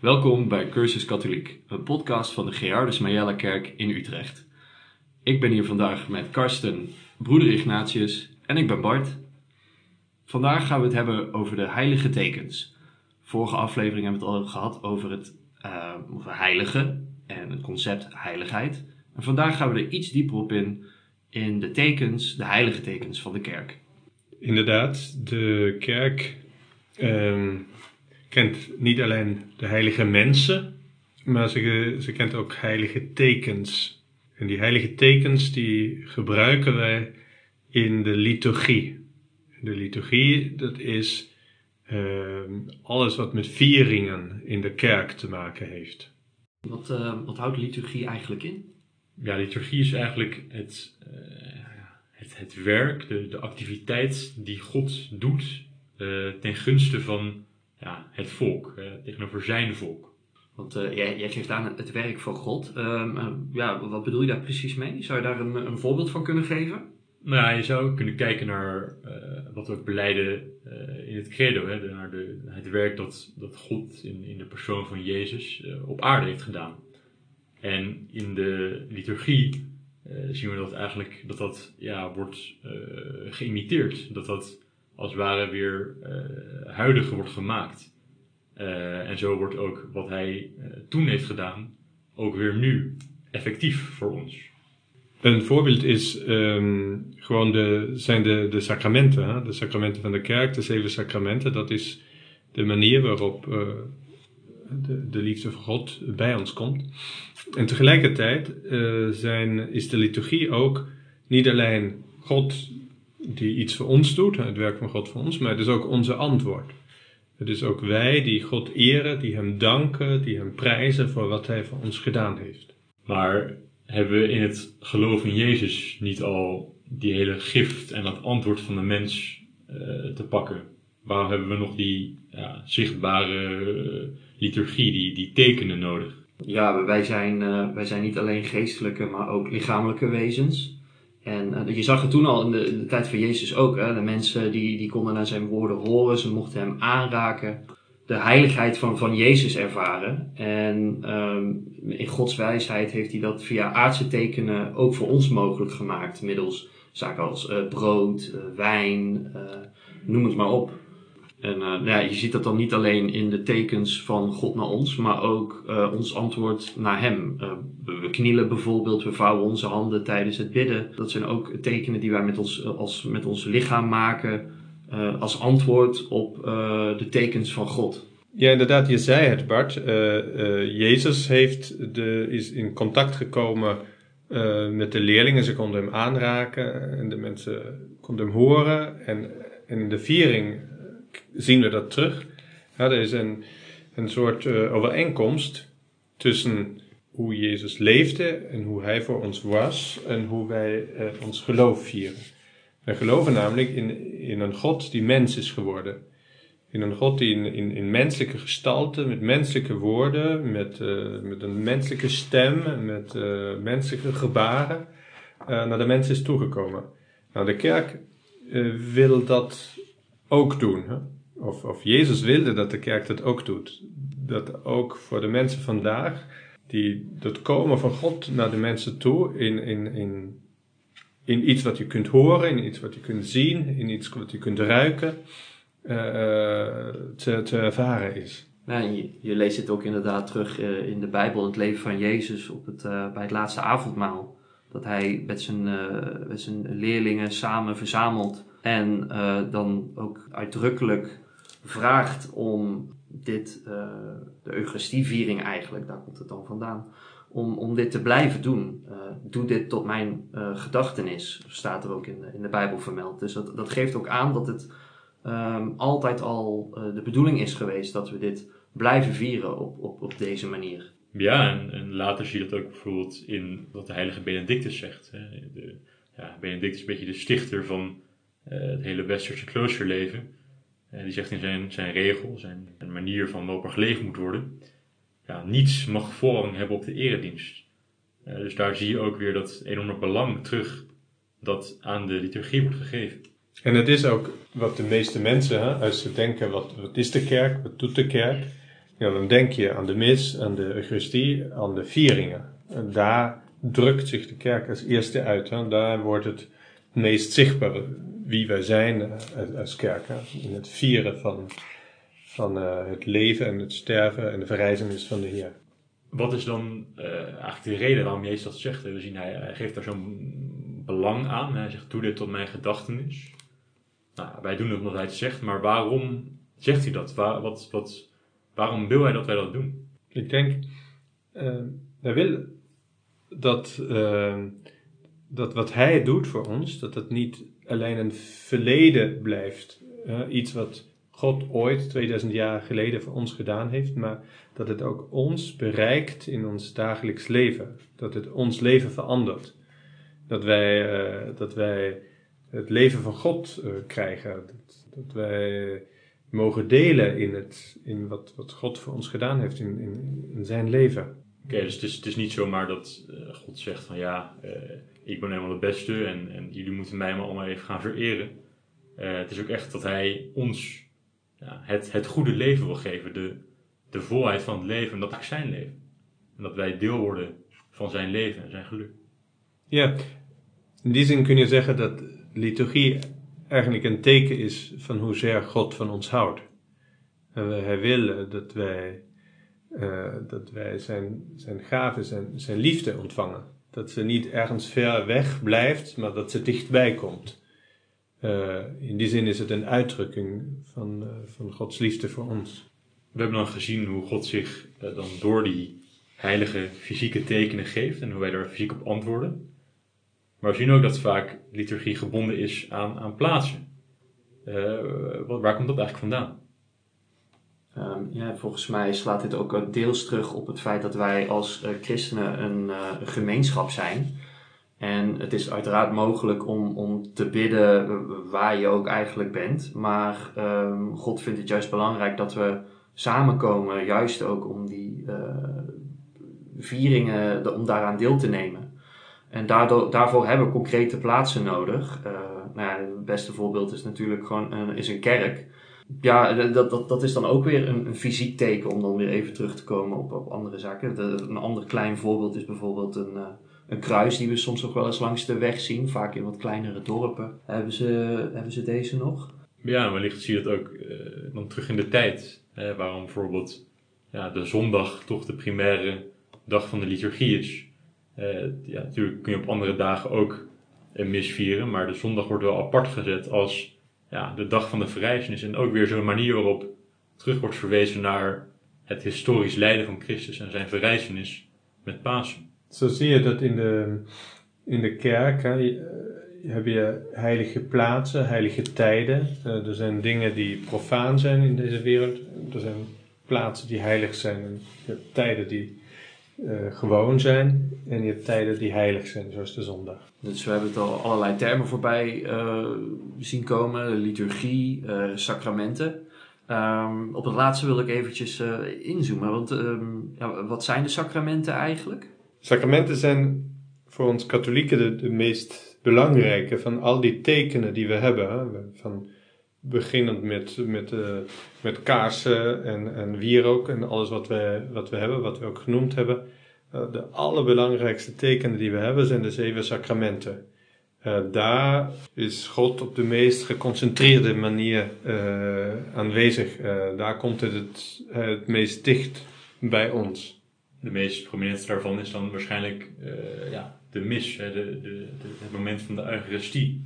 Welkom bij Cursus Katholiek, een podcast van de Gerardus Majella Kerk in Utrecht. Ik ben hier vandaag met Karsten, broeder Ignatius en ik ben Bart. Vandaag gaan we het hebben over de heilige tekens. Vorige aflevering hebben we het al gehad over het uh, over heilige en het concept heiligheid. En vandaag gaan we er iets dieper op in, in de tekens, de heilige tekens van de kerk. Inderdaad, de kerk um, kent niet alleen de heilige mensen, maar ze, ze kent ook heilige tekens. En die heilige tekens die gebruiken wij in de liturgie. De liturgie, dat is uh, alles wat met vieringen in de kerk te maken heeft. Wat, uh, wat houdt liturgie eigenlijk in? Ja, liturgie is eigenlijk het, uh, het, het werk, de, de activiteit die God doet uh, ten gunste van ja, het volk, tegenover zijn volk. Want uh, jij, jij, geeft aan het werk van God. Uh, ja, wat bedoel je daar precies mee? Zou je daar een, een voorbeeld van kunnen geven? Nou ja, je zou kunnen kijken naar wat we ook beleiden in het credo. Hè, naar de, het werk dat, dat God in, in de persoon van Jezus op aarde heeft gedaan. En in de liturgie zien we dat eigenlijk dat dat ja, wordt geïmiteerd. Dat dat als het ware weer uh, huidiger wordt gemaakt. Uh, en zo wordt ook wat hij uh, toen heeft gedaan, ook weer nu effectief voor ons. Een voorbeeld is um, gewoon de, zijn de, de sacramenten, hè? de sacramenten van de kerk, de zeven sacramenten. Dat is de manier waarop de, de, liefde van God bij ons komt. En tegelijkertijd zijn, is de liturgie ook niet alleen God die iets voor ons doet, het werk van God voor ons, maar het is ook onze antwoord. Het is ook wij die God eren, die Hem danken, die Hem prijzen voor wat Hij voor ons gedaan heeft. Maar hebben we in het geloof in Jezus niet al die hele gift en dat antwoord van de mens uh, te pakken? Waarom hebben we nog die ja, zichtbare uh, liturgie, die, die tekenen nodig? Ja, wij zijn, uh, wij zijn niet alleen geestelijke, maar ook lichamelijke wezens. En uh, je zag het toen al in de, tijd van Jezus ook. Hè? De mensen die, die konden naar zijn woorden horen, ze mochten hem aanraken. De heiligheid van, van Jezus ervaren. En um, in Gods wijsheid heeft hij dat via aardse tekenen ook voor ons mogelijk gemaakt. Middels zaken als uh, brood, uh, wijn, noem het maar op. En uh, ja, je ziet dat dan niet alleen in de tekens van God naar ons, maar ook uh, ons antwoord naar Hem. Uh, we knielen bijvoorbeeld, we vouwen onze handen tijdens het bidden. Dat zijn ook tekenen die wij met ons, als, met ons lichaam maken als antwoord op de tekens van God. Ja, inderdaad, je zei het Bart. Jezus heeft de, is in contact gekomen met de leerlingen. Ze konden hem aanraken en de mensen konden hem horen. En, en in de viering zien we dat terug. Ja, er is een, een soort uh, overeenkomst tussen hoe Jezus leefde en hoe Hij voor ons was en hoe wij uh, ons geloof vieren. Wij geloven namelijk in, in een God die mens is geworden. In een God die in, in, in menselijke gestalte, met menselijke woorden, met, uh, met een menselijke stem, met menselijke gebaren, naar de mens is toegekomen. Nou, de kerk wil dat ook doen. Hè? Of, of Jezus wilde dat de kerk dat ook doet. Dat ook voor de mensen vandaag, die dat komen van God naar de mensen toe, in, in, in, in iets wat je kunt horen, in iets wat je kunt zien, in iets wat je kunt ruiken, uh, te, te ervaren is. Ja, je, je, leest het ook inderdaad terug uh, in de Bijbel, het leven van Jezus op het, bij het laatste avondmaal. Dat hij met zijn, met zijn leerlingen samen verzamelt en dan ook uitdrukkelijk vraagt om dit, uh, de Eucharistieviering eigenlijk, daar komt het dan vandaan, om, om dit te blijven doen. Uh, doe dit tot mijn gedachtenis, staat er ook in de, in de Bijbel vermeld. Dus dat, dat geeft ook aan dat het um, altijd al de bedoeling is geweest dat we dit blijven vieren op, op, op deze manier. Ja, en, en later zie je dat ook bijvoorbeeld in wat de heilige Benedictus zegt. Hè. De, ja, Benedictus is een beetje de stichter van het hele westerse kloosterleven. Uh, die zegt in zijn, zijn regel, zijn, manier van waarop geleefd moet worden. Ja, niets mag voorrang hebben op de eredienst. Uh, dus daar zie je ook weer dat enorme belang terug dat aan de liturgie wordt gegeven. En het is ook wat de meeste mensen, hè, als ze denken, wat, wat is de kerk, wat doet de kerk? Ja, dan denk je aan de mis, aan de Eucharistie, aan de vieringen. En daar drukt zich de kerk als eerste uit. Hè. Daar wordt het meest zichtbaar wie wij zijn eh, als kerk. Hè. In het vieren van, van uh, het leven en het sterven en de verrijzenis van de Heer. Wat is dan uh, eigenlijk de reden waarom Jezus dat zegt? We zien, hij, hij geeft daar zo'n belang aan. Hij zegt, doe dit tot mijn gedachtenis. Nou, wij doen het omdat hij het zegt, maar waarom zegt hij dat? Waar, wat, wat, waarom wil hij dat wij dat doen? Ik denk, uh, hij wil dat, uh, dat wat hij doet voor ons, dat het niet alleen een verleden blijft. Iets wat God ooit 2000 jaar geleden voor ons gedaan heeft, maar dat het ook ons bereikt in ons dagelijks leven. Dat het ons leven verandert. Dat wij, uh, dat wij het leven van God uh, krijgen. Dat, dat, wij mogen delen in, het, in wat, wat God voor ons gedaan heeft in, in, zijn leven. Oké, dus het is, het is niet zomaar dat uh, God zegt van ja, ik ben helemaal de beste en, en jullie moeten mij maar allemaal even gaan vereren. het is ook echt dat hij ons ja, het, het goede leven wil geven, de, de volheid van het leven, en dat is zijn leven. En dat wij deel worden van zijn leven en zijn geluk. Ja, in die zin kun je zeggen dat liturgie eigenlijk een teken is van hoezeer God van ons houdt. hij wil dat wij, uh, dat wij zijn, zijn gaven, zijn, zijn liefde ontvangen. Dat ze niet ergens ver weg blijft, maar dat ze dichtbij komt. Uh, in die zin is het een uitdrukking van, uh, van Gods liefde voor ons. We hebben dan gezien hoe God zich dan door die heilige fysieke tekenen geeft en hoe wij daar fysiek op antwoorden. Maar we zien ook dat vaak liturgie gebonden is aan, aan plaatsen. Waar komt dat eigenlijk vandaan? Um, ja, volgens mij slaat dit ook deels terug op het feit dat wij als uh, christenen een, uh, een, gemeenschap zijn. En het is uiteraard mogelijk om, om te bidden waar je ook eigenlijk bent. Maar um, God vindt het juist belangrijk dat we samenkomen, juist ook om die vieringen, om daaraan deel te nemen. En daardoor, daarvoor hebben we concrete plaatsen nodig. Nou ja, het beste voorbeeld is natuurlijk gewoon is een kerk. Ja, dat, dat, dat is dan ook weer een, een fysiek teken om dan weer even terug te komen op, op andere zaken. Een ander klein voorbeeld is bijvoorbeeld een, uh, een kruis die we soms ook wel eens langs de weg zien. Vaak in wat kleinere dorpen. Hebben ze, hebben ze deze nog? Ja, wellicht zie je dat ook uh, dan terug in de tijd. Hè, waarom bijvoorbeeld ja, de zondag toch de primaire dag van de liturgie is. Uh, ja, natuurlijk kun je op andere dagen ook een mis vieren, maar de zondag wordt wel apart gezet als ja, de dag van de verrijzenis. En ook weer zo'n manier waarop terug wordt verwezen naar het historisch lijden van Christus en zijn verrijzenis met Pasen. Zo zie je dat in de, in de kerk. Hè, je, heb je heilige plaatsen, heilige tijden. Uh, er zijn dingen die profaan zijn in deze wereld. Er zijn plaatsen die heilig zijn en tijden die uh, gewoon zijn en je hebt tijden die heilig zijn, zoals de zondag. Dus we hebben het al allerlei termen voorbij uh, zien komen: liturgie, uh, sacramenten. Um, op het laatste wil ik eventjes inzoomen, want um, ja, wat zijn de sacramenten eigenlijk? Sacramenten zijn voor ons katholieken de, de meest belangrijke van al die tekenen die we hebben. Hè? Van, beginnend met, met, uh, met kaarsen en, en wierook en alles wat we, wat we hebben, wat we ook genoemd hebben. Uh, de allerbelangrijkste tekenen die we hebben zijn de zeven sacramenten. Uh, daar is God op de meest geconcentreerde manier aanwezig. daar komt het, het het meest dicht bij ons. De meest prominente daarvan is dan waarschijnlijk ja, de mis, de, de, de, het moment van de Eucharistie.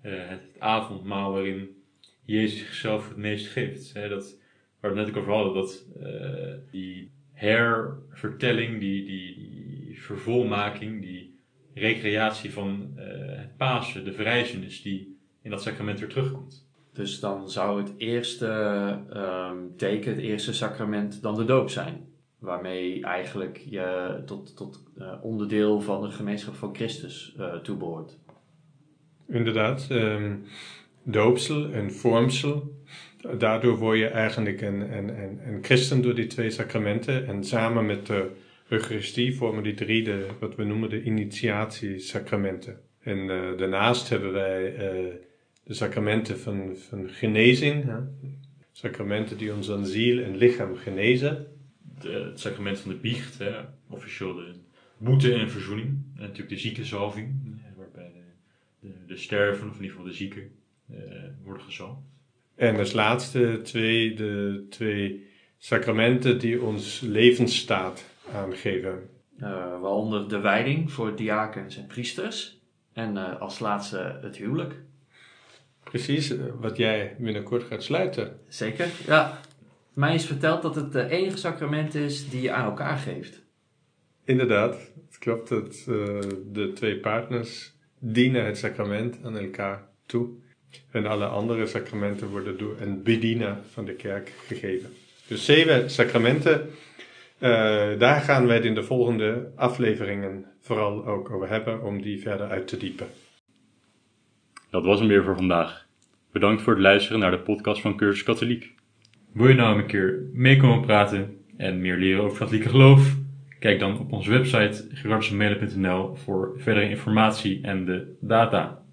het avondmaal waarin Jezus zichzelf het meest geeft. Hè, dat, waar we het net ook over hadden, dat uh, die hervertelling, die, die, die vervolmaking, die recreatie van uh, het Pasen, de verrijzenis, die in dat sacrament weer terugkomt. Dus dan zou het eerste um, teken, het eerste sacrament, dan de doop zijn. Waarmee eigenlijk je tot, tot uh, onderdeel van de gemeenschap van Christus uh, toebehoort. Inderdaad. Um, doopsel en vormsel. Daardoor word je eigenlijk een, een, een, christen door die twee sacramenten. En samen met de Eucharistie vormen die drie de, wat we noemen de initiatiesacramenten. En uh, daarnaast hebben wij uh, de sacramenten van, van genezing. Sacramenten die ons aan ziel en lichaam genezen. de- het sacrament van de biecht, hè, officieel de boete en verzoening. En natuurlijk de ziekenzalving, waarbij de, de, de sterven, of in ieder geval de zieken, eh, worden gezalfd. En als laatste twee, de twee sacramenten die ons levensstaat aangeven. Eh, waaronder de wijding voor diakens en priesters. En eh, als laatste het huwelijk. Precies eh, wat jij binnenkort gaat sluiten. Zeker, ja. Mij is verteld dat het het enige sacrament is die je aan elkaar geeft. Inderdaad, het klopt dat eh, de twee partners dienen het sacrament aan elkaar toe. En alle andere sacramenten worden door een bediener van de kerk gegeven. Dus zeven sacramenten. eh, daar gaan wij het in de volgende afleveringen vooral ook over hebben om die verder uit te diepen. Dat was hem weer voor vandaag. Bedankt voor het luisteren naar de podcast van Cursus Katholiek. Wil je nou een keer mee komen praten en meer leren over katholieke geloof? Kijk dan op onze website gerardusmelen.nl voor verdere informatie en de data.